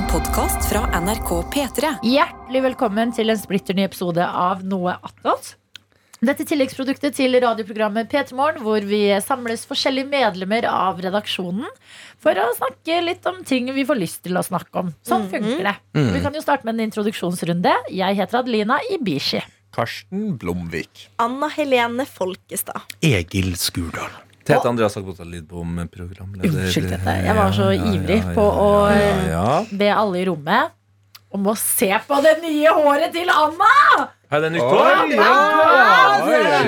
En podkast fra NRK P3. Hjertelig velkommen til en splitter ny episode av Noe attåt. Dette tilleggsproduktet til radioprogrammet P3 Morgen, hvor vi samles forskjellige medlemmer av redaksjonen for å snakke litt om ting vi får lyst til å snakke om. Sånn funker det. Vi kan jo starte med en introduksjonsrunde. Jeg heter Adelina Ibishi. Karsten Blomvik. Anna Helene Folkestad. Egil Skurdal. Tete Andreas har gått litt på om programleder. Unnskyld dette. Jeg var så ivrig på å ja, ja. be alle i rommet om å se på det nye håret til Anna! Er det nytt hår?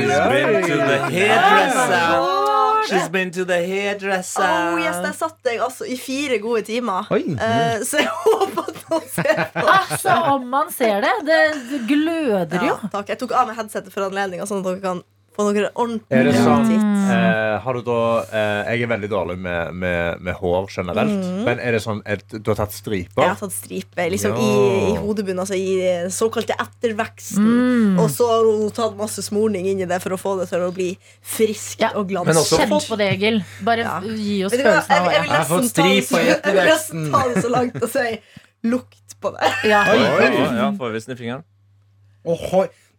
She's been to the hairdresser. She's been to the hairdresser. Oh, yes, Der satt jeg altså i fire gode timer. Oi. Eh, så jeg håper at noen ser på. Altså, om man ser det. Det, det gløder jo. Ja, takk. Jeg tok av meg headsetet for anledninga, sånn at dere kan få noen ordentlig det sånn eh, Har du da eh, Jeg er veldig dårlig med, med, med hår generelt. Men er det sånn at du har tatt Jeg striper? har tatt striper liksom, Ja. i, i hodebunnen, altså i den såkalte etterveksten. Mm. Og så har hun tatt masse smorning inn i det for å få det til å bli friskt Ja. og Men glans. også Kjenn på det, Egil. Bare Ja. gi oss du følelsen av jeg, jeg vil har fått nesten ta det så- jeg vil nesten ta det så langt og si lukt på det. Ja. Ja, ja, får vi sniffingeren?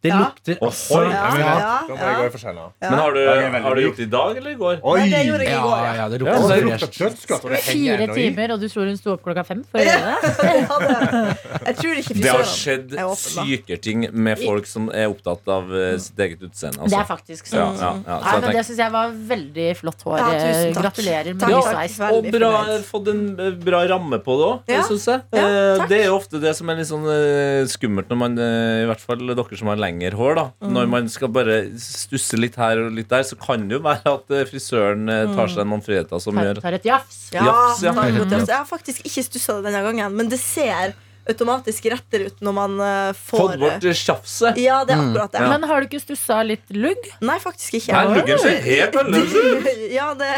Det Ja. lukter også Ohoi. Ja, Ja, ja, Da må ja. jeg gå i forskjeller. Men har du, har du gjort det i dag eller i går? Oi! Nei, det gjorde jeg i går, ja. ja, det lukter ja, det lukter kjøttskatt, det Fire timer, og du tror hun sto opp klokka fem for å gjøre det? Ja, det- Jeg tror ikke Det har skjedd syke sykere ting med folk som er opptatt av eh, sitt eget utseende. Det er Altså. faktisk sånn. ja, ja. Så Nei, men Det syns jeg var veldig flott hår. Ja. Gratulerer med ny sveis. Og bra, fått en eh, bra ramme på det òg, syns jeg. Ja, Eh, det er jo ofte det som er litt sånn eh, skummelt når man, eh, i hvert fall dere som har lengre hår, da. Mm. Når man skal bare stusse litt her og litt der, så kan det jo være at eh, frisøren eh, tar seg noen friheter som Tar, gjør tar et jafs. Ja, Jafs, ja. Mathias. Jeg har faktisk ikke stussa det denne gangen, men det ser automatisk rettere ut når man eh, får Fått bort tjafset. Ja, det er akkurat det. Men har du ikke stussa litt lugg? Nei, faktisk ikke. Nei, luggen ser helt annerledes ut. ja, det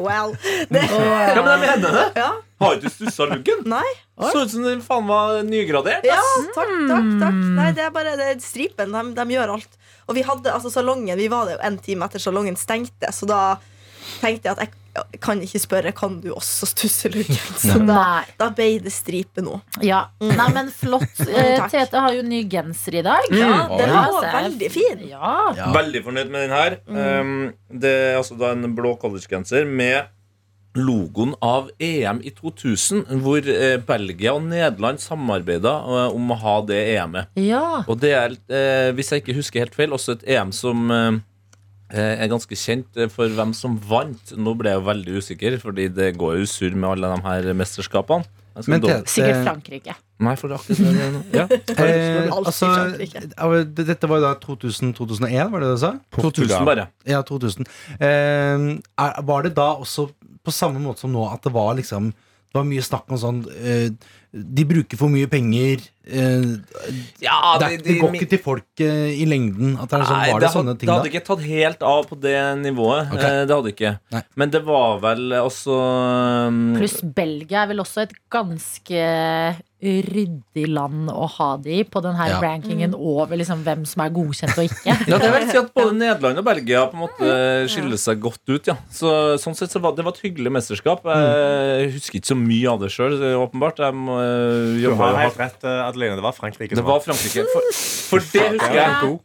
Well. Det, Ja, men jeg med det. ja. Har du stussa luggen? Nei. Så ut som den faen var nygradert. Ja, takk, takk. takk Nei, det er bare det er stripen. De, de gjør alt. Og vi hadde altså salongen Vi var der jo en time etter salongen stengte, så da tenkte jeg at jeg kan ikke spørre Kan du også stusse luggen. Så da, Nei. da ble det stripe nå. Ja. Nei, men flott. Eh, Tete har jo ny genser i dag. Ja, den var veldig fin. Ja. Ja. Veldig fornøyd med den her. Um, det er altså da en blå collegegenser med logoen av EM i 2000, hvor eh, Belgia og Nederland samarbeida eh, om å ha det EM-et. ja. Og det er, eh, hvis jeg ikke husker helt feil, også et EM som eh, er ganske kjent for hvem som vant. Nå ble jeg jo veldig usikker, fordi det går jo surr med alle de her mesterskapene. Men det, Sikkert Frankrike. Nei, for det er akkurat det. nå. Ja. eh, altså, det- Dette var jo da 2000-2001, var det det du sa? 2000 bare. Ja, 2000. Eh, var det da også på samme måte som nå at det var liksom Det var mye snakk om sånn eh, De bruker for mye penger. eh, Ja, det, det går ikke til folk eh, i lengden. At det er sånn, Nei, var det, det, sånne hadde, ting det da? ikke tatt helt av på det nivået. Okay. Eh, Det hadde ikke. Nei. Men det var vel også um, Pluss Belgia er vel også et ganske ryddig land å ha det i, på den her Ja. rankingen over liksom hvem som er godkjent og ikke. Ja, det vil si at Både Nederland og Belgia på en måte skiller seg godt ut. ja så, Sånn sett så var Det var et hyggelig mesterskap. Jeg husker ikke så mye av det sjøl, åpenbart. Jeg må, eh, Du har helt rett, eh, Adeline. Det var Frankrike. Det var Frankrike. For, for det husker Ja, jeg.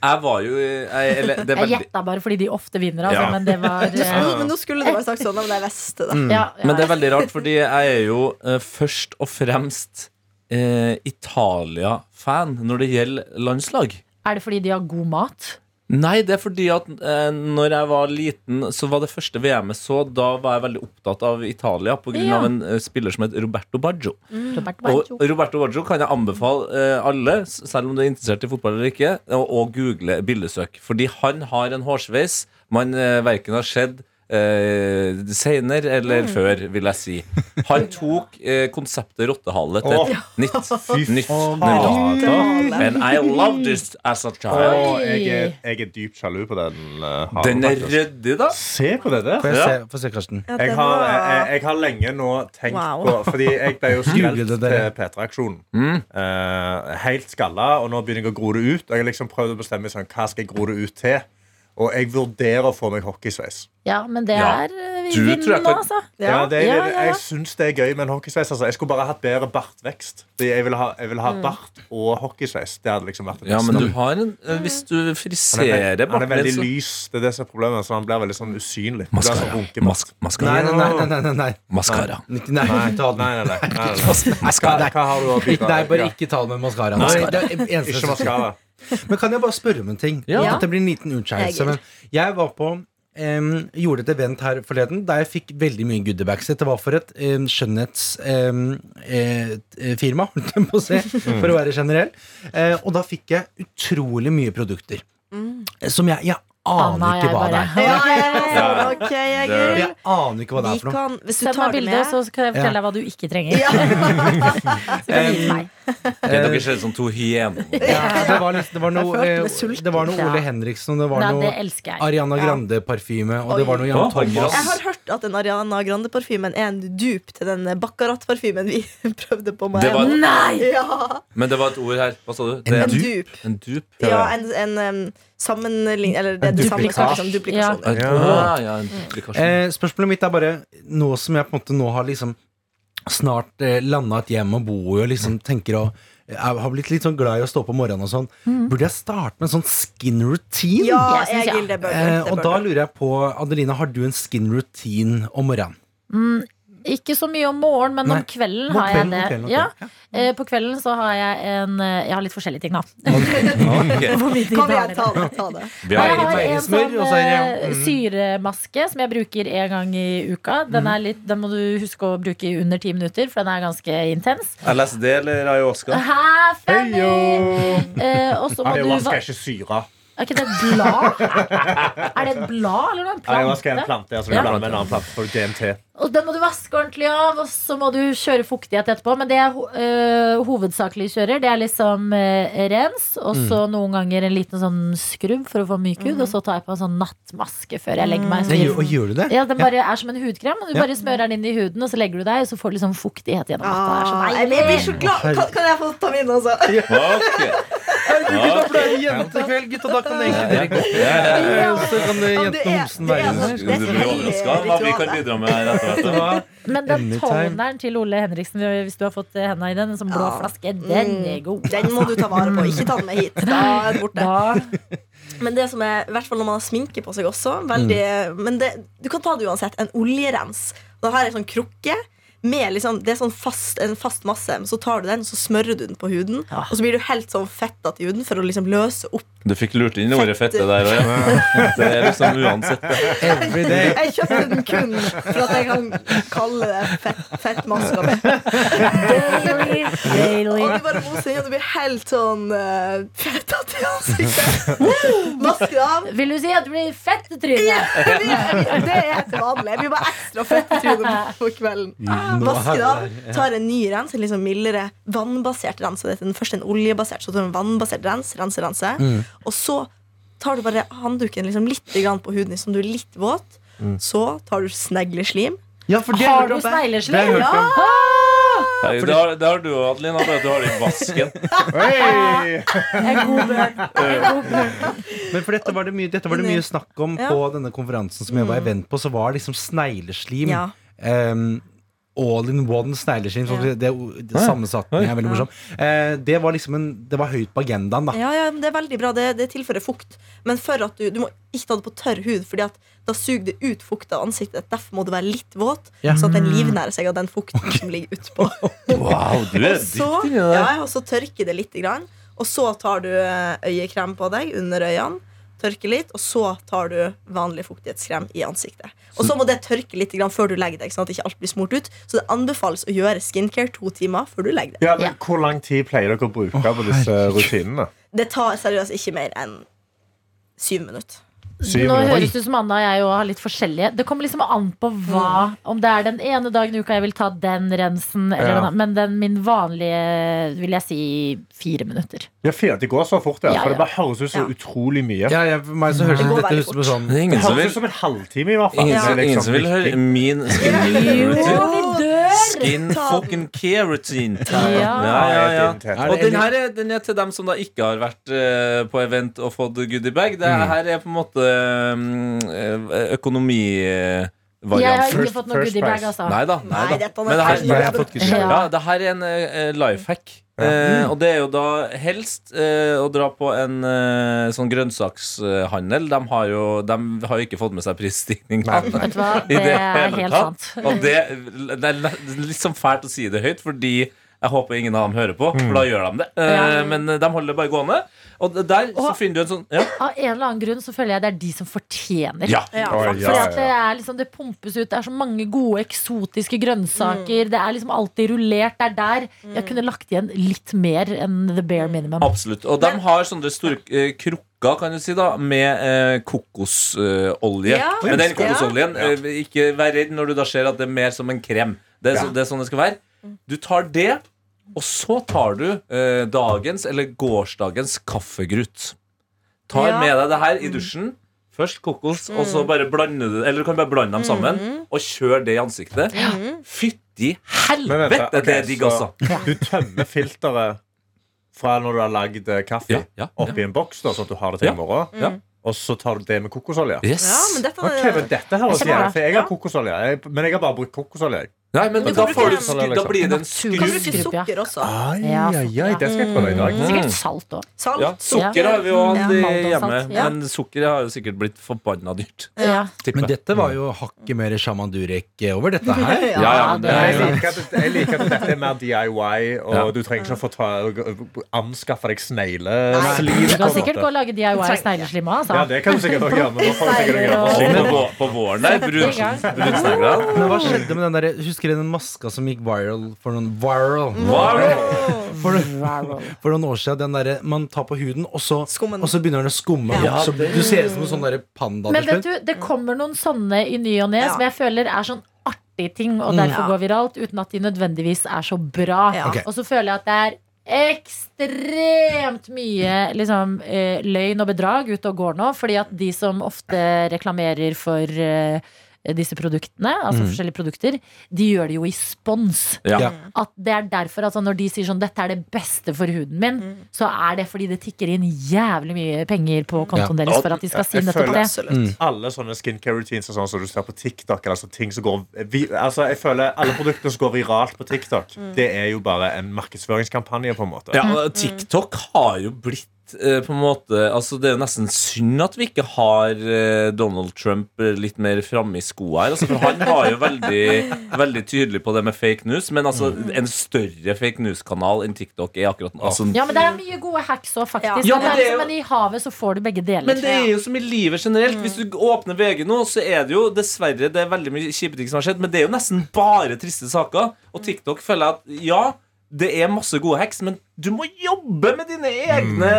Jeg var jo jeg, eller, det Jeg veldig, gjetta bare fordi de ofte vinner, altså, Ja. men det var eh, Nå- Men nå skulle det bare sagt sånn, men jeg da. Mm. ja, ja. Men det er veldig rart, fordi jeg er jo uh, først og fremst uh, Italia-fan når det gjelder landslag. Er det fordi de har god mat? Nei, det er fordi at eh, når jeg var liten, så var det første VM jeg så, da var jeg veldig opptatt av Italia pga. Ja. av en eh, spiller som het Roberto Baggio. Robert Baggio. Og Roberto Baggio kan jeg anbefale eh, alle, selv om du er interessert i fotball eller ikke, å, å google bildesøk. Fordi han har en hårsveis man eh, verken har sett eh, senere eller før, vil jeg si. Han tok eh, konseptet rottehale til et nytt, nytt nivå. And I loved it as a child. Og jeg, er, jeg er dypt sjalu på den. eh, halen, Den er faktisk. ryddig, da. Se på det der. Få Ja. se, få se, Karsten. Ja, Jeg den har, var- jeg, jeg har lenge nå tenkt Wow. på Fordi jeg ble jo Google skrelt det der. til P3-aksjonen. Mm. Eh, helt skalla, og nå begynner jeg å gro det ut. Og jeg har liksom prøvd å bestemme sånn, hva skal jeg gro det ut til. Og jeg vurderer å få meg hockeysveis. Ja, men det Ja. er eh, Du vind tror jeg nå, altså. Ja, det, Ja, jeg, ja, ja. jeg syns det er gøy med en hockeysveis. Altså. Jeg skulle bare hatt bedre bartvekst. Fordi Jeg ville ha, jeg vil Mm. ha bart og hockeysveis. Det hadde liksom vært det Ja, beste. men du har en eh, Hvis du han, er, friserer veld- han er veldig lys. Det er det som er problemet. Så han blir veldig sånn usynlig. Det blir Maskara. sånn runkebart. Mas Nei, maskara. nei, nei. nei, nei, nei. Maskara. Nei, nei, Nei, ikke ta nei, den. nei, nei, nei, nei. Maskara. Hva har du å bidra Nei, bare Ja. ikke ta det med maskara. Nei. Det er eneste Ikke maskara. Men kan jeg bare spørre om en ting? Ja. At det blir en liten utskeielse. Jeg jeg var på um, gjorde et event her forleden der jeg fikk veldig mye goodiebags. Det var for et um, skjønnhetsfirma, holdt jeg på å si, for å være generell. Uh, og da fikk jeg utrolig mye produkter. Som jeg, jeg aner ikke hva det er. Ja, ja, ja. Ok, Det- Egil. Jeg aner ikke hva det er for noe. kan, hvis du Send meg tar det med så kan jeg fortelle deg hva du ikke trenger. Ja. Så kan du gi meg. Ok, Dere ser ut som to hyener. Ja, det var, det var noe, Jeg meg eh, det var noe Ole. Henriksen, og det var Nei, det noe elsker jeg. Ariana Grande-parfyme, og det var noe Jan Thomas. Jeg har hørt at den Ariana Grande-parfymen er en dupe til den Baccarat-parfymen vi prøvde på med. Det var- Nei! Ja, Men det var et ord her. Hva sa du? En en dupe. en dup. Ja, en, en um, sammenligning Eller det er En det som duplikasjon. Et- Ja. Å, ja, en duplikasjon. Eh, spørsmålet mitt er bare Nå som jeg på en måte nå har liksom snart eh, landa et hjem og bo i og liksom tenker å jeg har blitt litt sånn glad i å stå på morgenen og sånn. Burde jeg starte med en sånn skin routine? Ja, Jeg synes ja. Egil, det. Eh, og da lurer jeg på, Adelina, har du en skin routine om morgenen? Mm, ikke så mye om morgenen, men Nei. om kvelden har har jeg det. kvelden, ok. Ja. Eh, på kvelden så har jeg en eh, Jeg har litt forskjellige ting, da. Okay. okay. Kom igjen, ta det. Ta det. Vi Jeg har en sånn eh, mm. syremaske som jeg bruker en gang i uka. Den, er litt, den må du huske å bruke i under ti minutter, for den er ganske intens. LSD eller ayahuasca? Hæ, Fanny! Eh, og så må du Ayahuasca er ikke syre. Er ikke det et blad? Er det et blad eller en Jeg vasker en plante? plante. Altså, Ja. med en annen plante for DMT. Og den må du vaske ordentlig av, og så må du kjøre fuktighet etterpå. Men det jeg ho- øh, hovedsakelig kjører, det er liksom øh, rens, og så noen ganger en liten sånn skrubb for å få myk hud, og så tar jeg på en sånn nattmaske før jeg legger meg. Så Ja, gjør, og gjør du det? ja, Den bare er som en hudkrem. Og du Ja. bare smører den inn i huden, og så legger du deg, og så får du liksom fuktighet gjennom natta. Ah, jeg blir så glad. Kan, kan jeg få ta min også? Ok. Herregud, da ble det jentekveld, gutta! Da kan egentlig dere gå. Så kan være med. Du blir overraska hva vi kan bidra med her etter hvert? Men den toneren til Ole Henriksen, hvis du har fått eh, henda i den, en sånn blå flaske, den er god. Den må du ta vare på. Ikke ta den med hit. Da er den borte. Men det som er, i hvert fall når man har sminke på seg også veldig, Men det, du kan ta det uansett. En oljerens. Da har jeg en sånn krukke. Med liksom, det er sånn fast, en fast masse. Så tar du den så smører du den på huden. Ja. Og så blir du helt sånn fettete i huden for å liksom løse opp. Du fikk lurt inn ordet fette der òg, ja. Det er liksom uansett. Every day. Jeg kjøpte den kun for at jeg kan kalle det fett, fettmaska mi. Daily, daily. Og du bare moser inn, og du blir helt sånn uh, fettete i ansiktet. Maske av. Vil du si at du blir fettetryne? Det er helt vanlig. Jeg blir bare ekstra fett i trynet på kvelden. Vasker det av, tar en ny rens, en liksom mildere vannbasert rens. Så det den første en oljebasert, så tar du en vannbasert rens, rense, rense. Og så tar du bare håndduken liksom litt på huden som du er litt våt. Så tar du snegleslim. Ja, for det Har du snegleslim? Ja! Hei, Det har, det har du òg, Adelina. Bare at du har det i vasken. Hey! En god bønn. Men for dette var det mye, var det mye snakk om Ja. på denne konferansen som jeg var event på. Så var liksom snegleslim Ja. em, All in one snegleskinn. som Ja. Det, det, sammensetningen er veldig morsom. Eh, det var liksom en, Det var høyt på agendaen, da. Ja, ja, men Det er veldig bra. Det, det tilfører fukt. Men for at du, du må ikke ta det på tørr hud, Fordi at da suger det ut fukt av ansiktet. Derfor må det være litt våt, Ja. så at den livnærer seg av den fukten som ligger utpå. Wow, du er Og så, der. ja, og så tørker det litt. Grann, og så tar du eh, øyekrem på deg under øynene. Tørker litt, og så tar du vanlig fuktighetskrem i ansiktet. Og så må det tørke litt før du legger deg, sånn at ikke alt blir smurt ut. Så det anbefales å gjøre skincare to timer før du legger deg. Ja, men Hvor lang tid pleier dere å bruke på disse rutinene? Det tar seriøst ikke mer enn syv minutter. Syv Nå minutter. høres det ut som Anna og jeg har litt forskjellige. Det kommer liksom an på hva. Om det er den ene dagen i uka jeg vil ta den rensen, eller Ja. den, men den min vanlige vil jeg si fire minutter. Ja, fire, Det går så fort, ja. Ja, For det bare høres ut så Ja. utrolig mye. Ja, jeg, meg så høres Det det dette høres ut som sånn Det som høres ut som en halvtime, i hvert fall. Ingen, Det er som- ingen liksom som vil høre min Jo, skincare-routine. Skin fucking care Ja. Ja, ja, ja. Og den her er, den er til dem som da ikke har vært eh, på event og fått goodiebag. Det Mm. her er på en måte um, økonomivariant. Jeg har ikke First- fått noe goodiebag, altså. Nei da. Nei Nei, dette er Men det her, ja, det her er en uh, life hack. Eh, og det er jo da helst eh, å dra på en eh, sånn grønnsakshandel. De har jo de har jo ikke fått med seg prisstigning. Vet du hva, det det er helt sant. Og det, det er litt sånn fælt å si det høyt, fordi jeg håper ingen av dem hører på, for da gjør de det. Eh, Ja. Men de holder det bare gående. Og der så finner du en sånn ja. Av en eller annen grunn så føler jeg det er de som fortjener. ja. Ja, for at det er liksom Det pumpes ut. Det er så mange gode eksotiske grønnsaker. Det er liksom alltid rullert. Det er der jeg kunne lagt igjen litt mer enn the bare minimum. Absolutt. Og de har sånne store eh, krukker, kan du si, da med eh, kokosolje. Ja. Men den Ja. kokosoljen, eh, ikke vær redd når du da ser at det er mer som en krem. Det er, så, det er sånn det skal være. Du tar det, og så tar du eh, dagens eller gårsdagens kaffegrut. Tar Ja. med deg det her i dusjen. Først kokos, og så bare blande det Eller du kan bare blande dem sammen og kjøre det i ansiktet. Fytti Men vent, helvete, det er digg, så altså. Du tømmer filteret fra når du har lagd eh, kaffe, Ja, ja, oppi en boks, da, sånn at du har det til Ja. i morgen. Ja. Og så tar du det med kokosolje. Yes. Ja, men dette Ok, men dette høres Jeg jævlig For jeg har kokosolje, jeg, men jeg har bare brukt kokosolje. Nei, men Du da, får du sku, da blir det en skru Kan bruke Skrubb, sukker også. Ai, Ja, ai, ai, det skal jeg prøve i dag. Sikkert salt òg. Ja, sukker har vi jo hatt Ja. hjemme, ja. men sukker har jo sikkert blitt forbanna dyrt. Ja. Men dette var jo hakket mer Shaman Durek over dette her. Ja, ja, det er jeg liker, at, jeg liker at dette er mer DIY, og Ja. du trenger ikke å få ta, anskaffe deg Du kan sikkert gå og lage DIY snegleslim òg, Ja, altså. det kan du sikkert også gjøre, men da får du sikkert gjøre på, på våren der, brunsneglene. Men hva skjedde med den der Husker den maska som gikk viral for noen, viral, viral. for, for noen år siden? Den der man tar på huden, og så, og så begynner den å skumme. Ja, så du ser ut som en sånn panda Men vet du, det kommer noen sånne i ny og ne Ja. som jeg føler er sånn artig ting, og derfor Ja. går viralt, uten at de nødvendigvis er så bra. Ja. Okay. Og så føler jeg at det er ekstremt mye liksom, eh, løgn og bedrag ute og går nå, fordi at de som ofte reklamerer for eh, disse produktene, altså forskjellige produkter, de gjør det jo i spons. Ja. At det er derfor altså Når de sier sånn 'dette er det beste for huden min', så er det fordi det tikker inn jævlig mye penger på kontoen Ja. deres for at de skal si nettopp det. Mm. Alle sånne skincare routines og sånn som du ser på TikTok eller altså ting som går vi, altså Jeg føler Alle produktene som går viralt på TikTok, det er jo bare en markedsføringskampanje, på en måte. Ja, TikTok har jo blitt eh, på en måte Altså Det er jo nesten synd at vi ikke har eh, Donald Trump eh, litt mer framme i skoa her. Altså, for han var jo veldig, veldig tydelig på det med fake news. Men altså en større fake news-kanal enn TikTok er akkurat altså, Ja, men det er mye gode hacks òg, faktisk. Ja, men, men det det er jo- men i havet så får du begge deler. Men det er jo som i livet generelt. Hvis du åpner VG nå, så er det jo dessverre Det er veldig mye kjipe ting som har skjedd, men det er jo nesten bare triste saker. Og TikTok føler jeg at ja, det er masse gode hacks, men du må jobbe med dine egne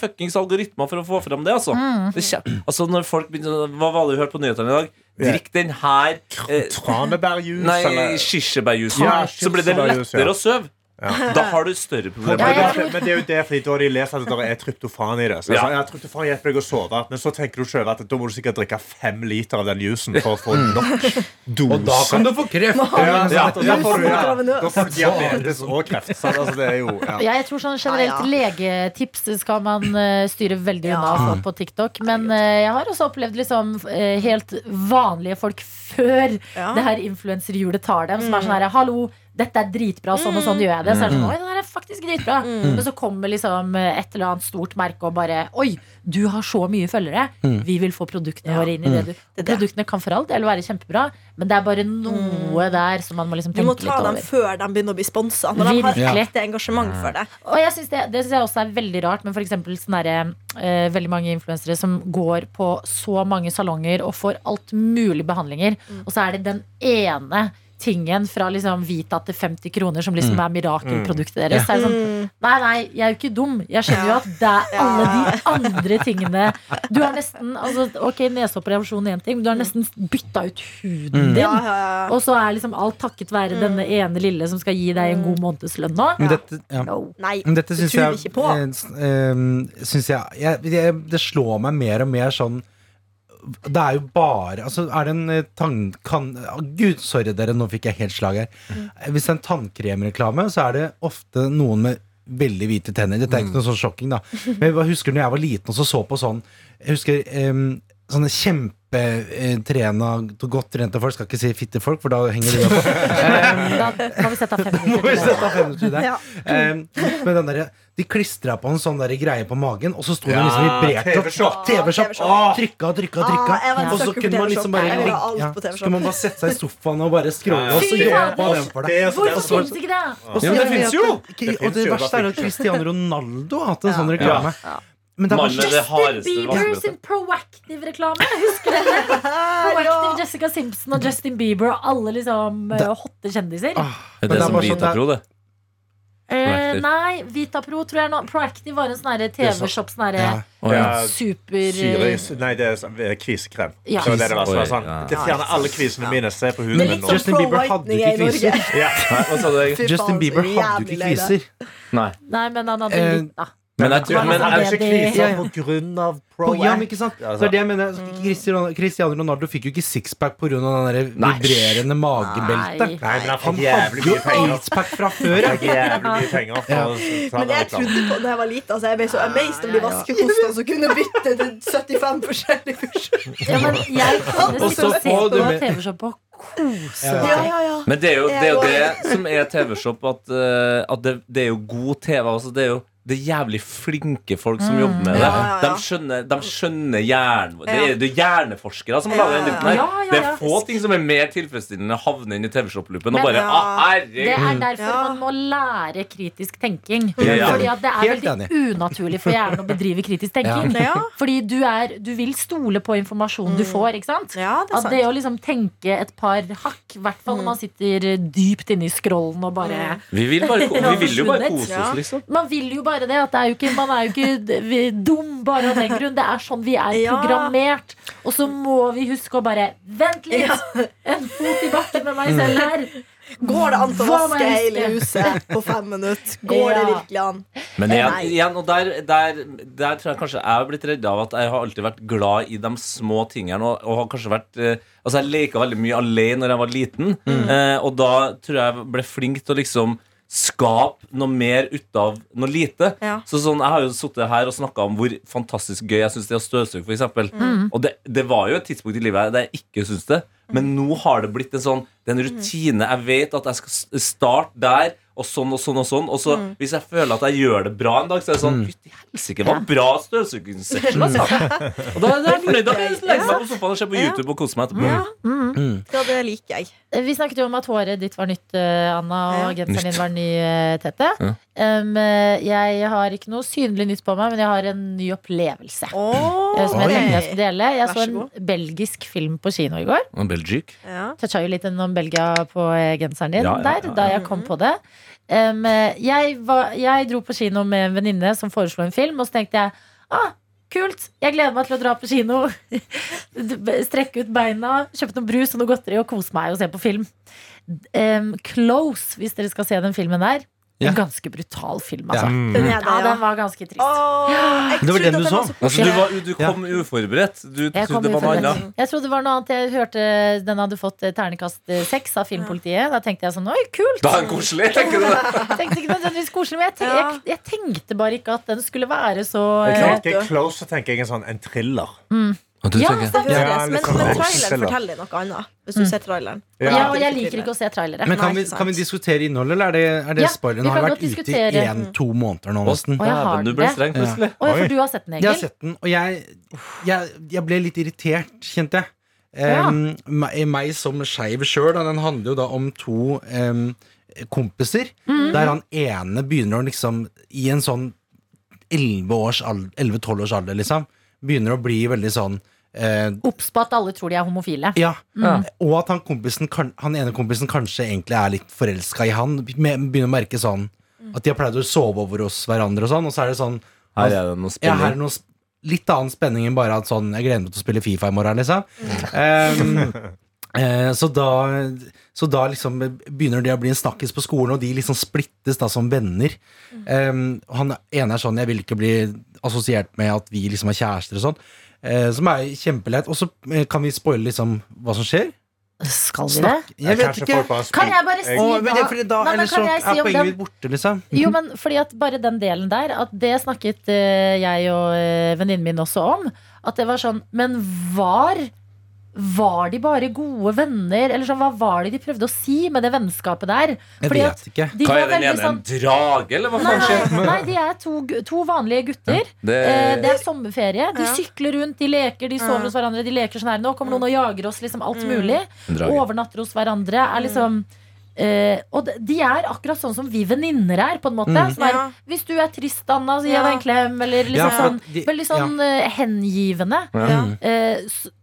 fuckings algoritmer for å få fram det, altså. Det altså når folk begynner Hva var det vi hørte på nyhetene i dag? Drikk den her eh, Tranebærjus Nei, eller kirsebærjusen. Ja, så blir det lettere ja. å sove. Da har du større problemer. Men, det er jo det, fordi da de leser at det er tryptofan i det. Så jeg sa, ja, tryptofan hjelper deg å sove, men så tenker du selv at da må du sikkert drikke fem liter av den jusen for å få nok dose. Og da kan du få kreft! ja, ja, da får du, ja, da får du diabetes og kreft. Altså, det er jo ja. Jeg tror sånn generelt legetips skal man eh, styre veldig unna på TikTok. Men eh, jeg har også opplevd liksom eh, helt vanlige folk før Ja. det her influenserhjulet tar dem, som er sånn her Hallo, dette er dritbra, sånn og sånn gjør jeg det. Så er det sånn, Oi, det her er faktisk dritbra. Men så kommer liksom eh, et eller annet stort merke og bare Oi, du har så mye følgere. Vi vil få produktene våre inn i det du Det. Produktene kan for all del være kjempebra, men det er bare noe der som man må liksom Du må ta dem over. før de begynner å bli sponsa. Når de har Virkelig. ekte engasjement for det. Og jeg synes det, det synes jeg også er veldig rart men for eksempel sånne der, eh, veldig mange influensere som går på så mange salonger og får alt mulig behandlinger, og så er det den ene tingen fra liksom Vita til 50 kroner som liksom er mirakelproduktet deres. Så er det sånn, nei, nei, jeg er jo ikke dum. Jeg skjønner jo at det er alle de andre tingene Du har nesten altså, Ok, neseoperasjon er én ting, men du har nesten bytta ut huden din. Ja, ja. Og så er liksom alt takket være denne ene lille som skal gi deg en god månedslønn nå. Men dette, ja. Nei, Men dette syns jeg, vi ikke på. eh, eh, syns jeg, jeg, jeg Det slår meg mer og mer sånn det er jo bare Altså, er det en eh, tann... Kan, Gud, sorry dere, nå fikk jeg helt slag her. Mm. Hvis det er en tannkremreklame, så er det ofte noen med veldig hvite tenner. Dette er ikke noe sånn sjokking, da. Men jeg husker når jeg var liten og så så på sånn Jeg husker em, sånne kjempetrena, godt trente folk. Skal ikke si fitte folk, for da henger de opp. Da må vi sette av fem Må vi minutter. til sette av fem minutter til det. Ja. Men den der, de klistra på en sånn der greie på magen, og så sto den Ja, liksom vibrert opp. TV-shop. TV-shop. Trykka, og trykka. Ah, var en og så kunne man liksom bare ja, så kunne man bare sette seg i sofaen og bare scrolle, og så jobba den for deg. Hvorfor finnes ikke det? Ja, men det fins jo. Og Det verste er at Cristiano Ronaldo har hatt en sånn reklame. Men det det Justin Bieber sin Proactive-reklame. Husker dere? Proactive Jessica Simpson og Justin Bieber og alle liksom det, hotte kjendiser. ah, Er det, det er som sånn Vitapro, det? Eh, nei, Vitapro tror jeg nå Proactive var en sånn herre TV-shop. Sånn herre Ja. oh, ja. Super Syris. nei, det er sånn, eh, kvisekrem. Ja. Så det, det, var, sånn, det fjerner alle kvisene mine. Se på huden min nå. sånn Justin Bieber hadde ikke kviser. Justin Bieber hadde jo ikke kviser. Nei. Nei, men han hadde Eh, litt, da. Men jeg tror Men Er det ikke det- på grunn av På, ja, men ikke sant? Så Det er det jeg mener. Cristiano, Cristiano Ronaldo fikk jo ikke sixpack pga. den der Nei. vibrerende magebeltet. Nei. Men han fikk jævlig mye penger. aids-pack fra før. penger Ja. Men jeg trodde på da jeg var liten altså Jeg ble så amazed om de vaskekostene som kunne bytte til 75 forskjellige funksjoner. Ja, men jeg kunne sitte så og se på TV-shop og kose meg. Ja, ja, ja. men det er jo det, er jo det som er TV-shop, at, eh, at det, det er jo god TV. Altså, det er jo det er jævlig flinke folk som jobber med det. Ja, ja, ja. De skjønner, de skjønner hjernen vår. Det Ja. det er hjerneforskere som lager den dritten her. ja. Ja, ja, Det er få ting som er mer tilfredsstillende enn å havne inn i TV-shop-loopen og bare Ja. ah, Det er derfor Ja. man må lære kritisk tenking. Ja, ja. Fordi at det er Helt veldig unaturlig for hjernen å bedrive kritisk tenking. Ja. Fordi du, er, du vil stole på informasjonen du får. ikke sant? ja, det At det å liksom tenke et par hakk, i hvert fall når man sitter dypt inne i scrollen og bare Vi vil, bare, vi vil jo bare kose oss, liksom. Man vil jo bare det. At det er jo ikke, man er jo ikke dum bare av den grunn. Det er sånn vi er Ja. programmert. Og så må vi huske å bare Vent litt! En fot i bakken med meg selv her. Går det an å vaske hele huset på fem minutter? Går det virkelig an? Men igjen, igjen og der, der, der tror jeg kanskje jeg har blitt redd av at jeg har alltid vært glad i de små tingene. Og, og har kanskje vært eh, Altså Jeg leka veldig mye alene når jeg var liten, eh, og da tror jeg jeg ble flink til å liksom skape noe mer ut av noe lite. Ja. Så sånn, Jeg har jo sittet her og snakka om hvor fantastisk gøy jeg syns det er å støvsuge, for Mm. Og det, det var jo et tidspunkt i livet der jeg ikke syns det. Men nå har det blitt en sånn Det er en rutine. Jeg vet at jeg skal starte der, og sånn og sånn og sånn. Og så hvis jeg føler at jeg gjør det bra en dag, så er det sånn Fytti helsike, hva bra støvsugingssession, altså. Og da, da er jeg fornøyd. Da kan jeg legge meg på sofaen og se på YouTube og kose meg etterpå. Ja. ja, det liker jeg. Vi snakket jo om at håret ditt var nytt, eh, Anna, og Ja. genseren din var ny, eh, Tete. Ja. Um, eh, jeg har ikke noe synlig nytt på meg, men jeg har en ny opplevelse. Oh, eh, Som jeg tenkte jeg skulle dele. Jeg så så en belgisk film på kino i går. Belgisk. Belgique. Ja. Toucha jo litt innom Belgia på eh, genseren din Ja, ja, der, da jeg kom på det. Um, jeg, var, jeg dro på kino med en venninne som foreslo en film, og så tenkte jeg ah, kult, jeg gleder meg til å dra på kino. Strekke ut beina, kjøpe noe brus og noe godteri og kose meg og se på film. Um, Close, hvis dere skal se den filmen der. Ja. En ganske brutal film, altså. Mm. Den er det, Ja, ja. den var ganske trist. Åh, jeg Det var trodde den at du så? så Altså, du, var, du kom uforberedt. Du trodde det var noe annet. Jeg trodde det var noe annet. Jeg hørte den hadde fått eh, ternekast eh, seks av Filmpolitiet. Da tenkte jeg sånn Oi, kult! Da er den koselig, tenker du. tenkte ikke nødvendigvis koselig, men jeg, tenk, jeg, jeg tenkte bare ikke at den skulle være så Jeg eh, tenker close, så tenker jeg en sånn en thriller. Og du Ja, Det høres, Ja, men, sånn men traileren forteller noe annet. Hvis du ser traileren. Ja, Ja. og jeg liker ikke å se trailere. Men kan Nei, vi, kan vi diskutere innholdet, eller er det, er det Ja, spoileren? vi Har vært ute i én-to måneder nå, nesten. Å, jeg har du ble det. streng plutselig. Ja, Oi. for du har sett den, Jeg har Egil? sett den, og jeg, jeg, jeg ble litt irritert, kjente jeg. Um, meg, meg som skeiv sjøl. Den handler jo da om to um, kompiser. Mm. Der han ene begynner å liksom I en sånn 11-12 års alder, liksom. Begynner å bli veldig sånn eh, Obs på at alle tror de er homofile. Ja. Mm. Og at han, kompisen, kan- han ene kompisen kanskje egentlig er litt forelska i han. Begynner å merke sånn at de har pleid å sove over hos hverandre og sånn, og så er det sånn Her er det noe ja, her er spenning. det noe sp- litt annen spenning enn bare at sånn Jeg gleder meg til å spille Fifa i morgen, liksom. Um, Eh, så, da, så da liksom begynner det å bli en snakkis på skolen, og de liksom splittes da som venner. Um, han ene er sånn 'jeg vil ikke bli assosiert med at vi liksom er kjærester' og sånn. Uh, som er kjempeleit. Og så eh, kan vi spoile liksom hva som skjer. Skal vi det? Jeg vet ikke. Kan jeg bare si Å, men det, da, fordi da Nei, men ellers så si er poenget mitt borte, liksom. Jo, men fordi at bare den delen der, at det snakket eh, jeg og uh, venninnen min også om. At det var sånn Men var Var de bare gode venner? Eller sånn, hva var det de prøvde å si med det vennskapet der? Jeg Fordi vet ikke. de Hva er den veldig ene? sånn En drage, eller hva faen skjer? nei, de er to, to vanlige gutter. Det, Eh, Det er sommerferie. De Ja. sykler rundt, de leker, de sover hos hverandre. De leker sånn her Nå kommer noen og jager oss, liksom alt mulig. Overnatter hos hverandre. Er liksom eh, og de- er akkurat sånn som vi venninner er, på en måte. Mm. Er, Ja. Hvis du er trist, Anna, så gi Ja. deg en klem. Eller liksom Ja, sånn de- Veldig sånn uh, hengivende. Ja. Eh,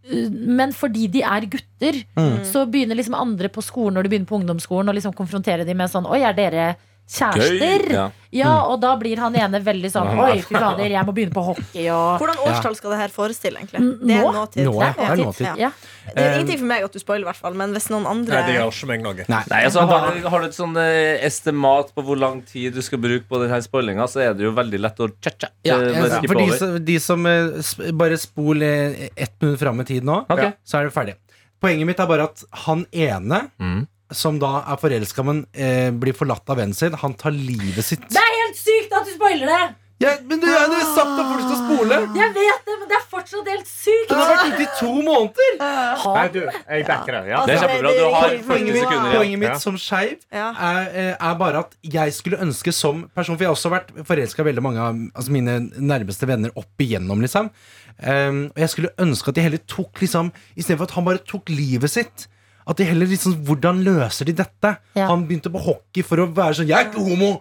eh, men fordi de er gutter, Mm. så begynner liksom andre på skolen Når du begynner på ungdomsskolen, å liksom konfrontere dem med sånn Oi, er dere kjærester? Gøy. Ja. Ja, og da blir han ene veldig sånn Oi, fy fader, jeg må begynne på hockey og Hvordan årstall skal det her forestille, egentlig? Det er nå? nåtid. Nå, ja. Det er nåtid. Ja. Det er ingenting for meg at du spoiler, hvert fall, men hvis noen andre Nei, det gjør ikke meg noe. Nei. Nei, altså Har du, har du et sånn eh, estimat på hvor lang tid du skal bruke på denne spoilinga, så er det jo veldig lett å tja-tja. Ja, eh, ja, for de som, de som eh, bare spoler ett minutt fram i tid nå, okay. Så er det ferdig. Poenget mitt er bare at han ene, Mm. Som da er forelska, men eh, blir forlatt av vennen sin, han tar livet sitt. Det er helt sykt at du spoiler det! Ja, men du har jo sagt at folk skal spole! Jeg vet det, men det er fortsatt helt sykt! Den har vært ute i to måneder! Nei, du, jeg backer det. Ja. Det er kjempebra. Du har 40 Poenget mitt, sekunder igjen. poenget mitt som skeiv er, eh, er bare at jeg skulle ønske som person For jeg har også vært forelska i veldig mange av altså mine nærmeste venner opp igjennom. Liksom. Um, og jeg skulle ønske at de heller tok liksom Istedenfor at han bare tok livet sitt. At de heller liksom Hvordan løser de dette? Ja. Han begynte på hockey for å være sånn Jeg er ikke homo!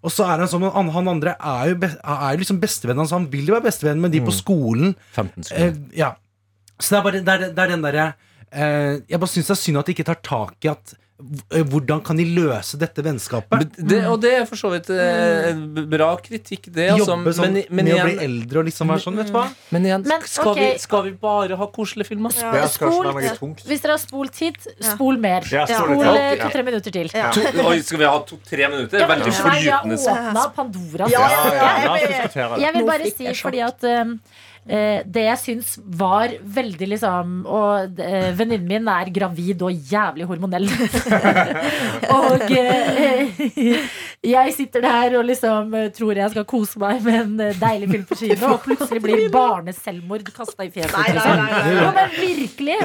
Og så er han sånn Han, han andre er jo, be, er jo liksom bestevennen hans. Han vil jo være bestevenn med de på skolen. 15 Eh, ja. Så det er bare det er, det er den derre eh, Jeg bare syns det er synd at de ikke tar tak i at Hvordan kan de løse dette vennskapet? Det, og det er for så vidt eh, en bra kritikk, det. Altså, Jobbe sånn men, men, med å bli eldre og liksom være sånn, vet du hva? men igjen, Men, skal, vi, skal vi bare ha koselige filmer? Ja. Ja, Spol, hvis dere har spolt hit, spol mer. Ja, Spol eh, to-tre minutter til. Ja. To, oi, skal vi ha to-tre minutter? Veldig nei, vi har åpna Pandoras Ja, Ja, eske. det. Jeg vil bare si fordi at um, eh, det jeg syns var veldig liksom Og eh, venninnen min er gravid og jævlig hormonell. og eh, jeg sitter der og liksom eh, tror jeg skal kose meg med en eh, deilig film på kino, og plutselig blir barneselvmord kasta i fjeset. Nei, nei, Liksom. nei, nei, men virkelig.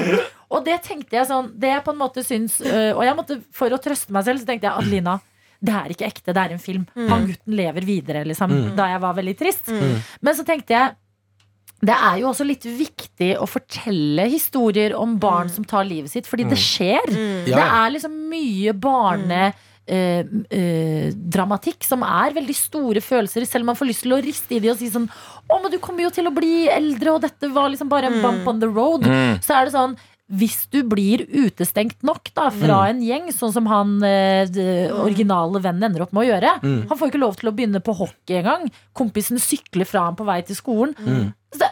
Og det tenkte jeg sånn Det jeg på en måte syns øh, Og jeg måtte, for å trøste meg selv, så tenkte jeg Adelina, det er ikke ekte, det er en film. Han gutten lever videre, liksom. Da jeg var veldig trist. Men så tenkte jeg det er jo også litt viktig å fortelle historier om barn som tar livet sitt, fordi det skjer. Det Ja. er liksom mye barne... eh, eh, dramatikk som er veldig store følelser, selv om man får lyst til å riste i de og si sånn Å, men du kommer jo til å bli eldre, og dette var liksom bare en bump on the road. Så er det sånn hvis du blir utestengt nok da, fra en gjeng, sånn som han eh, originale vennen ender opp med å gjøre Han får ikke lov til å begynne på hockey engang. Kompisen sykler fra ham på vei til skolen. Så det,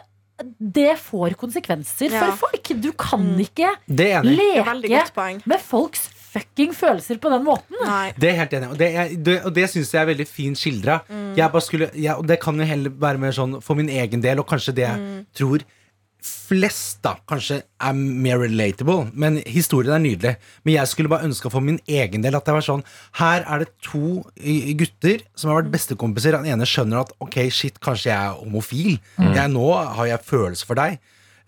det får konsekvenser Ja. for folk. Du kan ikke er veldig leke med folks fucking følelser på den måten. Nei. Det er helt enig. Og det, er- det, og det syns jeg er veldig fint skildra. Jeg bare skulle- jeg- Og det kan jo heller være mer sånn for min egen del, og kanskje det jeg tror flest da kanskje er mer relatable. Men historien er nydelig. Men jeg skulle bare ønska for min egen del at det var sånn Her er det to gutter som har vært bestekompiser. Den ene skjønner at ok, shit, kanskje jeg er homofil. Jeg, nå har jeg følelser for deg.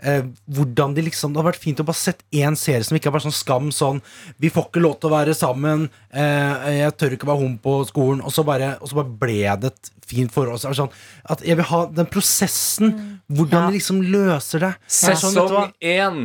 Eh, hvordan de liksom Det hadde vært fint å bare sett én serie som ikke er bare sånn skam. Sånn Vi får ikke lov til å være sammen. Eh, jeg tør ikke være homo på skolen. Og så bare, og så bare ble det et fint forhold. Så Sånn, at jeg vil ha den prosessen. Hvordan de liksom løser det. Er sånn? Sesong én,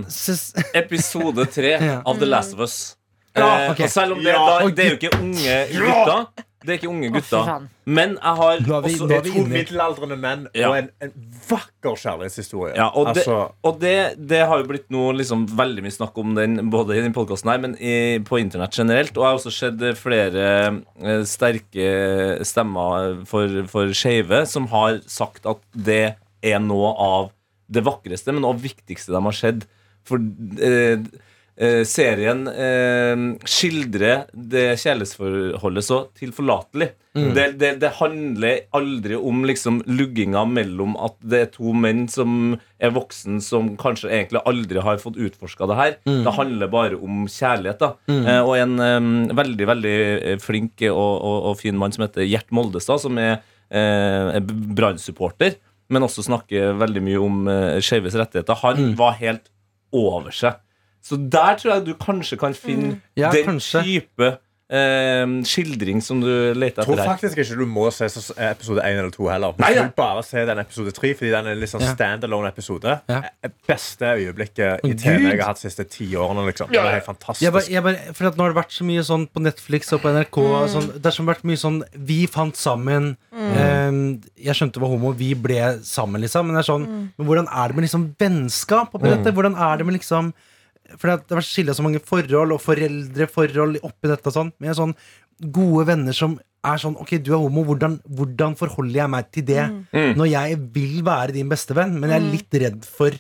episode tre Ja. av The Last of Us. Ja, Eh, og selv om det, Ja. da, det er jo ikke unge gutter. Det er ikke unge gutter. Men jeg har Nå er vi- også nå er vi to middelaldrende menn Ja. og en, en vakker kjærlighetshistorie. Ja, og, det, altså, og det, det har jo blitt noe liksom veldig mye snakk om den både i den podkasten her, men i, på internett generelt. Og jeg har også sett flere eh, sterke stemmer for, for skeive som har sagt at det er noe av det vakreste, men også viktigste de har sett. For eh, eh, serien eh, skildrer det kjærlighetsforholdet så tilforlatelig. Det, det, det handler aldri om liksom lugginga mellom at det er to menn som er voksen, som kanskje egentlig aldri har fått utforska det her. Det handler bare om kjærlighet. da eh, Og en eh, veldig veldig eh, flink og, og, og fin mann som heter Gjert Moldestad, som er eh, er Brann-supporter, men også snakker veldig mye om eh, skeives rettigheter. Han var helt over seg. Så der tror jeg du kanskje kan finne Ja, den kanskje. type eh, skildring som du leter Jeg tror faktisk ikke du må se episode 1 eller 2 heller. Nei, ja. skal bare se den episode 3, fordi den er litt sånn Ja. standalone episode. Ja. Eh, Beste øyeblikket i TV Gud. jeg har hatt de siste ti årene. Liksom. Det er fantastisk. Jeg bare, jeg bare, for at Nå har det vært så mye sånn på Netflix og på NRK. og Sånn, det har som vært mye sånn Vi fant sammen. eh, jeg skjønte det var homo, vi ble sammen, liksom. Men, det er sånn, men hvordan er det med liksom vennskap oppi dette? Hvordan er det med liksom For det har vært skille så mange forhold, og foreldreforhold oppi dette og sånn. Med sånn gode venner som er sånn Ok, du er homo, hvordan, hvordan forholder jeg meg til det? Når jeg vil være din bestevenn, men jeg er litt redd for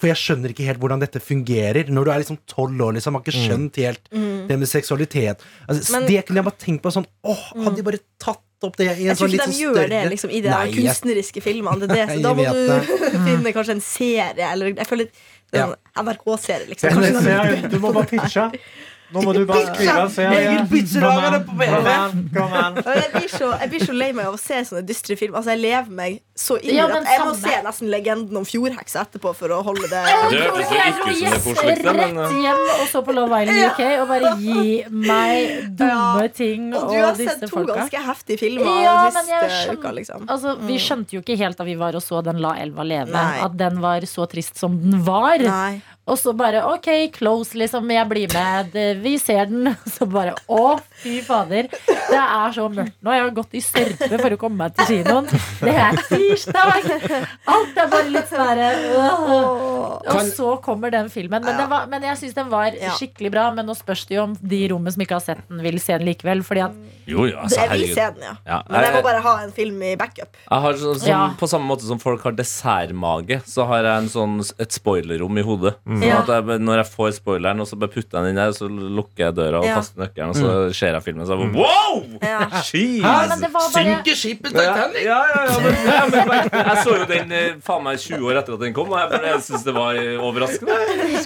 For jeg skjønner ikke helt hvordan dette fungerer. Når du er liksom tolv år, liksom, har ikke skjønt helt det med seksualitet. Altså, Men- det kunne jeg bare tenkt på sånn Åh, hadde de bare tatt opp det Jeg tror sånn ikke de sånn gjør større det liksom, i de Nei, jeg- kunstneriske filmene. Det det. Da må du finne kanskje en serie, eller jeg føler er NRK-serie, liksom. Det er Kanskje en. Du må bare pitche. Nå må du bare skrive en serie. Egen pizzeragere Kom an, kom an. Jeg blir, så, jeg blir så lei meg av å se sånne dystre filmer. Altså, jeg lever meg så inn i Ja, det men at jeg må samme. se nesten legenden om fjordheksa etterpå for å holde det Det hørtes jo ikke ut som det koseligste, men Rett eh, hjem og så på Love Island UK og bare gi meg dumme Ja. ting Og og, du har disse sett to folka. ganske heftige filmer Ja, den men jeg siste skjønner- uka, liksom. Altså, Vi skjønte jo ikke helt da vi var og så den La elva leve, Nei. at den var så trist som den var. Nei. Og så bare OK, close, liksom. Jeg blir med. Vi ser den. Så bare å, fy fader. Det er så mørkt nå. Jeg har gått i sørpe for å komme meg til kinoen. Det er tirsdag! Alt er bare litt svære. Og så kommer den filmen. Men, den var, men jeg syns den var skikkelig bra. Men nå spørs det jo om de i rommet som ikke har sett den, vil se den likevel. Fordi at Jo, jo, altså, Jeg vil se den, ja. Ja, Men jeg må bare ha en film i backup. Jeg har som, Ja. På samme måte som folk har dessertmage, så har jeg en sånn, et spoilerrom i hodet. Sånn at jeg, når jeg får spoileren, og så bare putter jeg den inn der, så lukker jeg døra og Ja. kaster nøkkelen, og så ser jeg filmen, så jeg bare, Wow! Ja. Jeez! Men det skipet Ja, ja, ja, ja, men, ja, men jeg, jeg så jo den eh, faen meg 20 år etter at den kom, og jeg, bare- jeg syns det var eh, overraskende.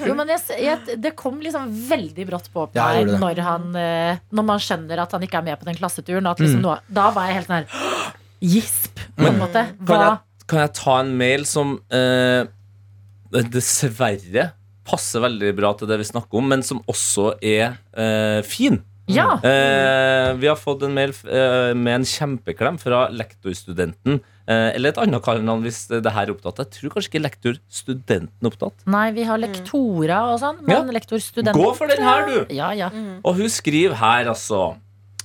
Jo, men jeg, jeg, det kom liksom veldig brått på Ja, meg når, han, eh, når man skjønner at han ikke er med på den klasseturen. At liksom nå, da var jeg helt sånn her Gisp, på en måte. Kan jeg, kan jeg ta en mail som eh, dessverre passer veldig bra til det vi snakker om, men som også er eh, fin? Ja. Eh, vi har fått en mail eh, med en kjempeklem fra lektorstudenten. Eh, eller et annet kallenavn hvis det her er opptatt. Jeg tror kanskje ikke lektorstudenten er opptatt. Nei, vi har lektorer og sånn, men lektorstudent Gå for den her, du! Ja, ja. Og hun skriver her, altså.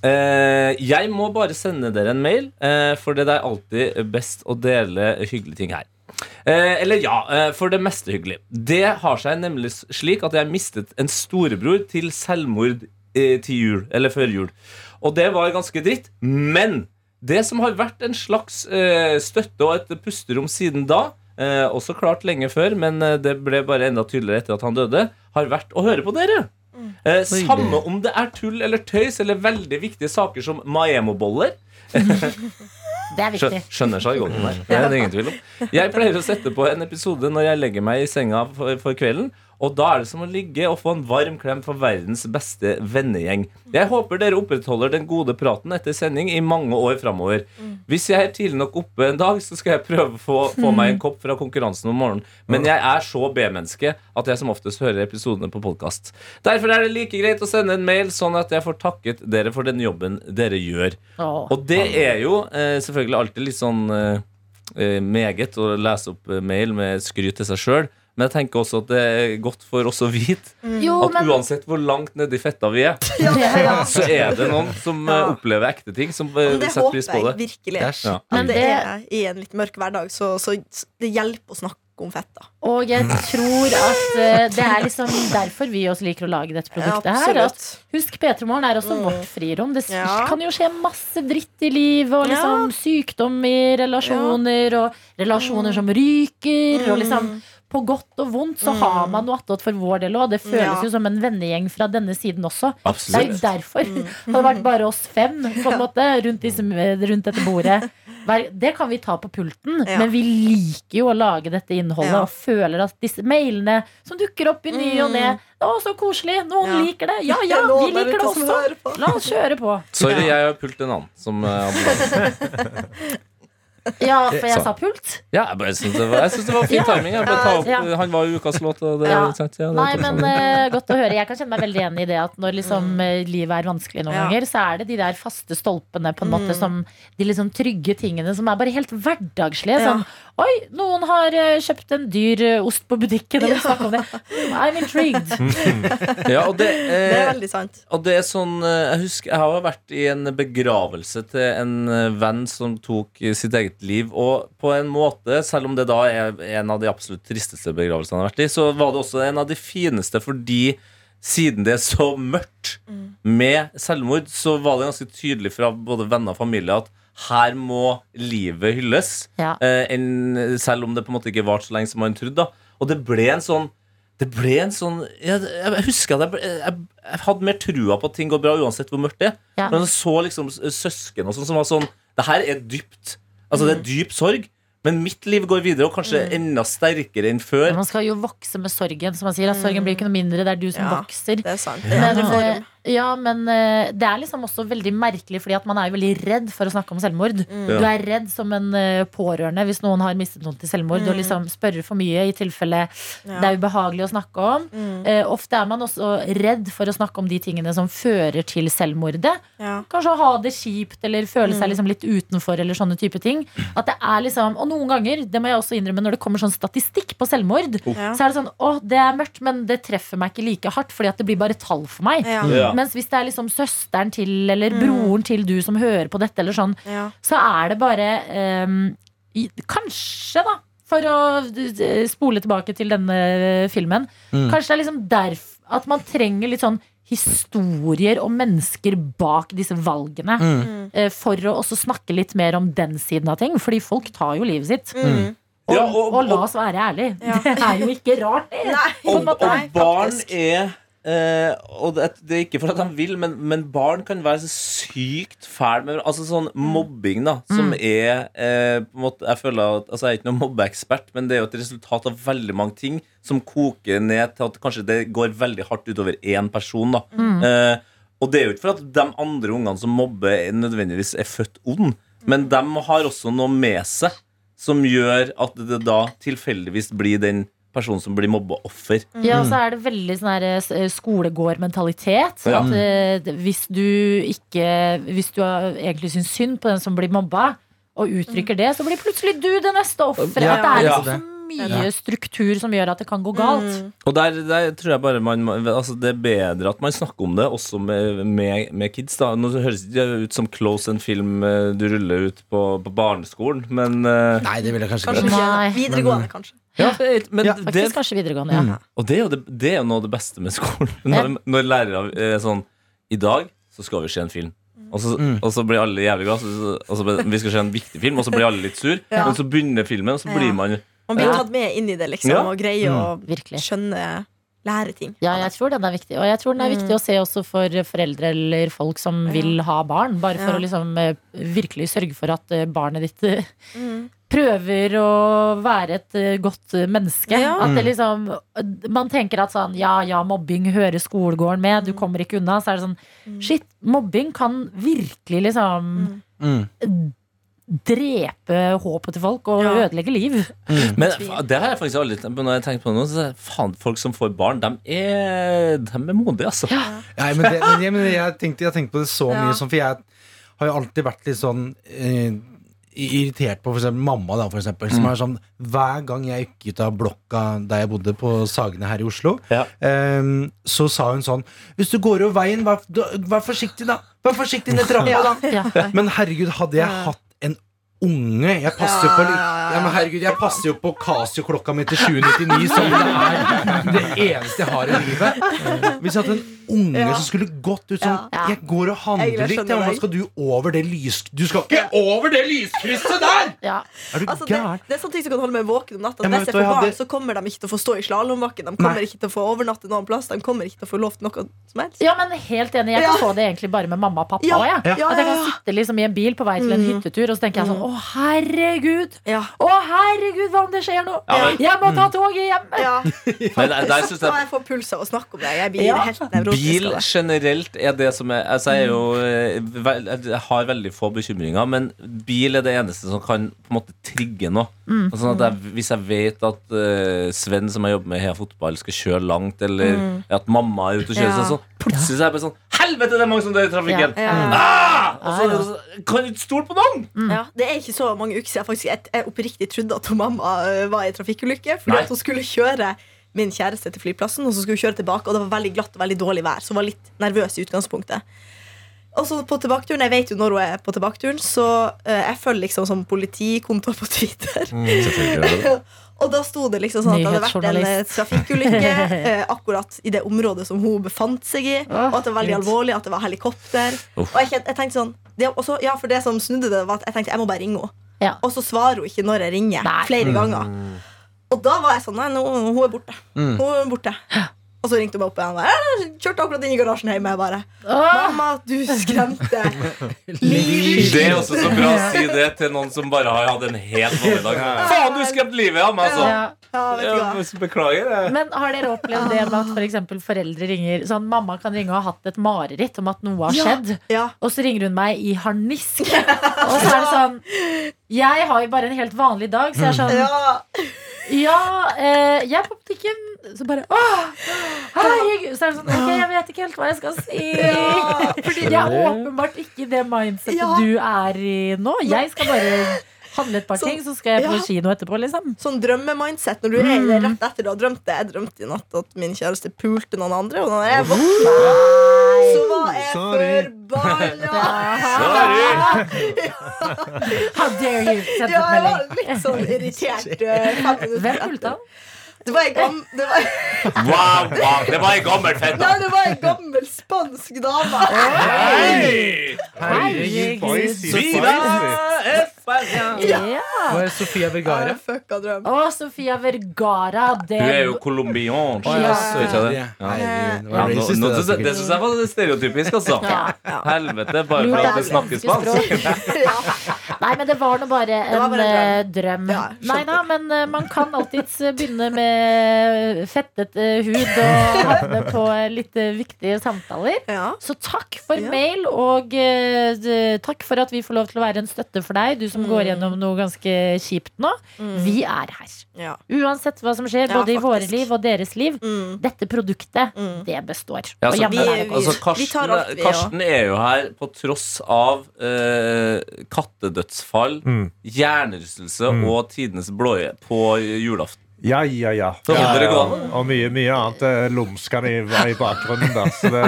Eh, jeg må bare sende dere en mail, eh, for det er alltid best å dele hyggelige ting her. Eh, eller ja, eh, for det meste hyggelig. Det har seg nemlig slik at jeg mistet en storebror til selvmord eh, til jul, eller før jul. Og det var ganske dritt. Men det som har vært en slags eh, støtte og et pusterom siden da, eh, også klart lenge før, men eh, det ble bare enda tydeligere etter at han døde, har vært å høre på dere. Eh, samme om det er tull eller tøys eller veldig viktige saker som Maemo-boller. Det er viktig. Skjønner sjargongen der. Det er det ingen tvil om. Jeg pleier å sette på en episode når jeg legger meg i senga for, for kvelden. Og da er det som å ligge og få en varm klem fra verdens beste vennegjeng. Jeg håper dere opprettholder den gode praten etter sending i mange år framover. Hvis jeg er tidlig nok oppe en dag, så skal jeg prøve å få, få meg en kopp fra konkurransen om morgenen. Men jeg er så B-menneske at jeg som oftest hører episodene på podkast. Derfor er det like greit å sende en mail, sånn at jeg får takket dere for den jobben dere gjør. Og det er jo eh, selvfølgelig alltid litt sånn eh, eh, meget å lese opp eh, mail med skryt til seg sjøl. Men jeg tenker også at det er godt for oss å vite Jo, at men uansett hvor langt nedi fetta vi er, Ja, ja. så er det noen som eh, Ja. opplever ekte ting, som eh, det setter håper pris på jeg det. virkelig. Æsj. Ja. Men At det det- er i en litt mørk hverdag, så, så det hjelper å snakke om fetta. Og jeg tror at uh, det er liksom derfor vi også liker å lage dette produktet her. At, husk, P3 Morgen er også vårt frirom. Det Ja. kan jo skje masse dritt i livet. Og liksom sykdom i relasjoner, og relasjoner som ryker. Og liksom på godt og vondt så har man noe attåt for vår del òg. Det føles Ja. jo som en vennegjeng fra denne siden også. Det er jo derfor. Hadde det vært bare oss fem på en måte, rundt, disse, rundt dette bordet. Det kan vi ta på pulten, Ja. men vi liker jo å lage dette innholdet Ja. og føler at disse mailene som dukker opp i ny og ne Å, så koselig! Noen Ja. liker det! Ja, ja, vi liker det også! La oss kjøre på. Sorry, jeg har pult en annen som eh, abonnement. Ja, for jeg Så. sa pult. Ja, jeg bare synes det var, jeg synes det var fin timing. Jeg bare ta opp, Ja. Han var jo ukas låt, og det, Ja. sant? Ja, det Nei, men sånn. eh, godt å høre. Jeg kan kjenne meg veldig enig i det at når liksom, eh, livet er vanskelig noen Ja. ganger, så er det de der faste stolpene på en måte Mm. som De liksom trygge tingene som er bare helt hverdagslige. Ja. Sånn Oi, noen har eh, kjøpt en dyr eh, ost på butikken, og snakke om det. Mm, I'm intrigued. Ja, og det, Det er eh, veldig sant. Og det er sånn eh, Jeg husker jeg har vært i en begravelse til en eh, venn som tok eh, sitt eget liv. Og på en måte, selv om det da er en av de absolutt tristeste begravelsene jeg har vært i, så var det også en av de fineste fordi siden det er så mørkt med selvmord, så var det ganske tydelig fra både venner og familie at her må livet hylles. Ja. Eh, en, selv om det på en måte ikke varte så lenge som man trodde. da Og det ble en sånn det ble en sånn Jeg, jeg husker at jeg, jeg, jeg hadde mer trua på at ting går bra uansett hvor mørkt det er. Ja. Men så liksom søsken og sånn som var sånn Det her er dypt. Altså det er dyp sorg. Men mitt liv går videre, og kanskje enda sterkere enn før. Men Man skal jo vokse med sorgen, som man sier. At sorgen blir ikke noe mindre, det er du som Ja. vokser. Det er sant. Men, ja. eh. Ja, men eh, det er liksom også veldig merkelig, fordi at man er jo veldig redd for å snakke om selvmord. Mm. Du er redd som en eh, pårørende hvis noen har mistet noen til selvmord, og liksom spørre for mye i tilfelle Mm. Ja. det er ubehagelig å snakke om. Mm. Eh, ofte er man også redd for å snakke om de tingene som fører til selvmordet. Ja. Kanskje å ha det kjipt eller føle Mm. seg liksom litt utenfor. eller sånne type ting At det er liksom, Og noen ganger, det må jeg også innrømme, når det kommer sånn statistikk på selvmord, Ja. så er det sånn å, det er mørkt, men det treffer meg ikke like hardt, fordi at det blir bare tall for meg. Ja. Ja. Mens hvis det er liksom søsteren til eller broren til du som hører på dette, eller sånn, Ja. så er det bare um, i- Kanskje, da, for å eh, spole tilbake til denne filmen, kanskje det er liksom derfor at man trenger litt sånn historier og mennesker bak disse valgene. eh, For å også snakke litt mer om den siden av ting. Fordi folk tar jo livet sitt. Mm. Og, Ja, og, og- la oss være ærlige. Ja. Det er jo ikke rart, det. Nei, Og, og barn er eh, Og det, det er ikke for at de vil, men, men barn kan være så sykt fæle med Altså sånn mobbing, da, som er eh, på en måte, Jeg føler at Altså, jeg er ikke noen mobbeekspert, men det er jo et resultat av veldig mange ting som koker ned til at kanskje det går veldig hardt utover én person. da. Eh, Og det er jo ikke for at de andre ungene som mobber, nødvendigvis er født ond, men de har også noe med seg som gjør at det da tilfeldigvis blir den personen som blir mobbeoffer. Ja, og så er det veldig sånn her eh, skolegårdmentalitet. Ja. At eh, hvis du ikke Hvis du egentlig syns synd på den som blir mobba, og uttrykker det, så blir plutselig du det neste offeret. Ja, At det er liksom så mye struktur som gjør at det kan gå galt. Mm. Og der, der tror jeg bare man altså Det er bedre at man snakker om det også med, med, med kids. da Nå høres det ikke ut som Close en film eh, du ruller ut på, på barneskolen, men eh, Nei, det vil jeg kanskje Kanskje ikke videregående, kanskje. Ja, men Ja, det, Faktisk kanskje videregående, ja. Og det er jo det, det er jo noe av det beste med skolen. Når, når lærere er sånn I dag så skal vi se en film. Og så, og så blir alle jævlig glad. så- vi skal se en viktig film, og så blir alle litt sur. Ja. Men så begynner filmen, og så blir man Man blir tatt med inn i det, liksom, Ja. og greier å Virkelig. skjønne Lære ting. Ja, jeg tror den er viktig. Og jeg tror den er viktig å se også for foreldre eller folk som vil ha barn. Bare for Ja. å liksom eh, virkelig sørge for at eh, barnet ditt eh, Mm. prøver å være et godt menneske. Ja. At det liksom Man tenker at sånn ja ja, mobbing hører skolegården med, du kommer ikke unna. Så er det sånn shit, mobbing kan virkelig liksom Mm. Drepe håpet til folk og Ja. ødelegge liv. Men det har jeg faktisk aldri tenkt på når jeg tenkt på det nå. Så er faen, folk som får barn, de er, de er modige, altså. Nei, men, det, men, jeg, men jeg, tenkte, jeg tenkte på det så Ja. mye sånn, For jeg har jo alltid vært litt sånn eh, irritert på for eksempel mamma, da, for eksempel. Som er sånn Hver gang jeg gikk ut av blokka der jeg bodde, på Sagene her i Oslo, Ja. um, så sa hun sånn Hvis du går over veien, vær, vær forsiktig, da. Vær forsiktig ned trappa, da. Ja. Men herregud, hadde jeg hatt unge. Jeg passer Ja, på ja, herregud, jeg passer jo på Casio-klokka mi til 799, som det er det eneste jeg har i livet. Hvis jeg hadde en unge Ja. som skulle gått ut sånn Ja. Jeg går og handler litt. Ja, skal du over det lys... Du skal ikke over det lyskrysset der! Ja. Er du Altså, det, gæren? det er sånne ting som kan holde meg våken om natta. Ja, Hvis jeg får barn, så kommer de ikke til å få stå i slalåmbakken. De kommer Nei. ikke til å få overnatte noen plass. De kommer ikke til å få lov til noe som helst. ja, men helt enig. Jeg kan Ja. få det egentlig bare med mamma og pappa Ja. òg. jeg. Ja, At jeg kan sitte liksom i en bil på vei til en Mm. hyttetur, og så tenker jeg sånn Å, herregud! Ja. Å, herregud, hva om det skjer noe? Ja, men- Jeg må ta toget hjem! Ja. Men der, der Så jeg jeg får puls av å snakke om det. Jeg blir Ja. helt nevrotisk Bil generelt er det som er altså Jeg, er jo, eh, jeg har veldig få bekymringer, men bil er det eneste som kan på en måte trigge noe. Mm. Sånn at jeg, hvis jeg vet at uh, Sven, som jeg jobber med i Heia Fotball, skal kjøre langt, eller at mamma er ute og kjører, Mm. Ja. så sånn, plutselig så er jeg bare sånn Helvete, det er mange som dør i trafikken! Ja. Ja. Ah! Og så, kan du ikke stole på noen! Ja, det er ikke så mange uker siden jeg, faktisk, jeg, jeg oppriktig trodde at mamma øh, var i trafikkulykke. Fordi Nei. at hun skulle kjøre min kjæreste til flyplassen, og så skulle hun kjøre tilbake. Og det var veldig glatt og veldig dårlig vær, så hun var litt nervøs i utgangspunktet. Og så på tilbaketuren, Jeg vet jo når hun er på tilbaketuren, så øh, jeg følger liksom som politikontor på Twitter. Og da sto det liksom sånn at det hadde vært en eh, trafikkulykke eh, akkurat i det området som hun befant seg i. Og at det var veldig alvorlig, at det var helikopter. Uff. Og jeg, jeg tenkte sånn det, også, ja, For det som snudde det, var at jeg tenkte jeg må bare ringe henne. Ja. Og så svarer hun ikke når jeg ringer. Nei. Flere ganger. Og da var jeg sånn Nei, nå, hun er borte. Hun er borte. Og så ringte hun meg opp igjen. «Jeg Kjørte akkurat inn i garasjen hjemme. Jeg bare Mamma, du skremte Det er også så bra å si det til noen som bare har hatt en helt vanlig dag. Faen, du skremte livet av meg, altså! ja. Ja. Ja, beklager. jeg. Men har dere opplevd det med at for eksempel foreldre ringer Sånn, Mamma kan ringe og ha hatt et mareritt om at noe har Ja. skjedd. Ja. Og så ringer hun meg i harnisk. Og så er det sånn Jeg har jo bare en helt vanlig dag, så jeg er sånn Ja. Eh, jeg er på butikken. Så bare Åh, hei! Så er det sånn Ok, jeg vet ikke helt hva jeg skal si. Ja, Fordi jeg er åpenbart ikke det mindsetet Ja. du er i nå. Jeg skal bare handle et par Sånn, ting, så skal jeg på ja. kino etterpå, liksom. Sånn drømmemindset når du er mm. rett etter du har drømt det. Jeg drømte i natt at min kjæreste pulte noen andre, og når jeg våkna, så var jeg Sorry. forbanna. How dare you? Ja, jeg var litt sånn irritert. eh, Hvem pulte han? Det var ei gam... Det var, Wow, wow, det var ei gammel fett, nei, det var ei gammel spansk dame. Hei! Hei, Ja. Hva er Sofia Vergara? Å, oh, Sofia Vergara. Det Hun er jo colombiansk. Ja, Ja. det? Ja. Nå, nå, syns jeg var stereotypisk, altså. Ja. Helvete, bare for at det snakker spansk. Ja. Nei, men det var nå bare en bare en eh, drøm. Ja. Nei da, men eh, man kan alltids eh, begynne med fettet eh, hud og havne på eh, litt eh, viktige samtaler. Ja. Så takk for Ja. mail, og eh, takk for at vi får lov til å være en støtte for deg, du som Mm. går gjennom noe ganske kjipt nå. Vi er her. Ja. Uansett hva som skjer, Ja, både i våre liv og deres liv. Mm. Dette produktet, Mm. det består. Ja, Og så, vi- godt. altså, vi Karsten, tar alt, vi. Karsten er jo her på tross av eh, kattedødsfall, Mm. hjernerystelse og tidenes blåje på julaften. Ja, ja, ja. Ja, ja. Og mye, mye annet eh, lumskende i, i bakgrunnen der. Så det,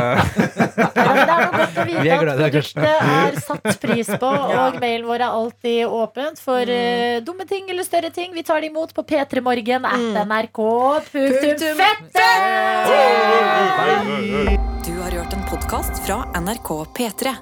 Ja, men det er noe godt å vite at produktet er satt pris på, og mailen vår er alltid åpent for uh, dumme ting eller større ting. Vi tar det imot på p3morgen at nrk.fette. Du har hørt en podkast fra NRK P3.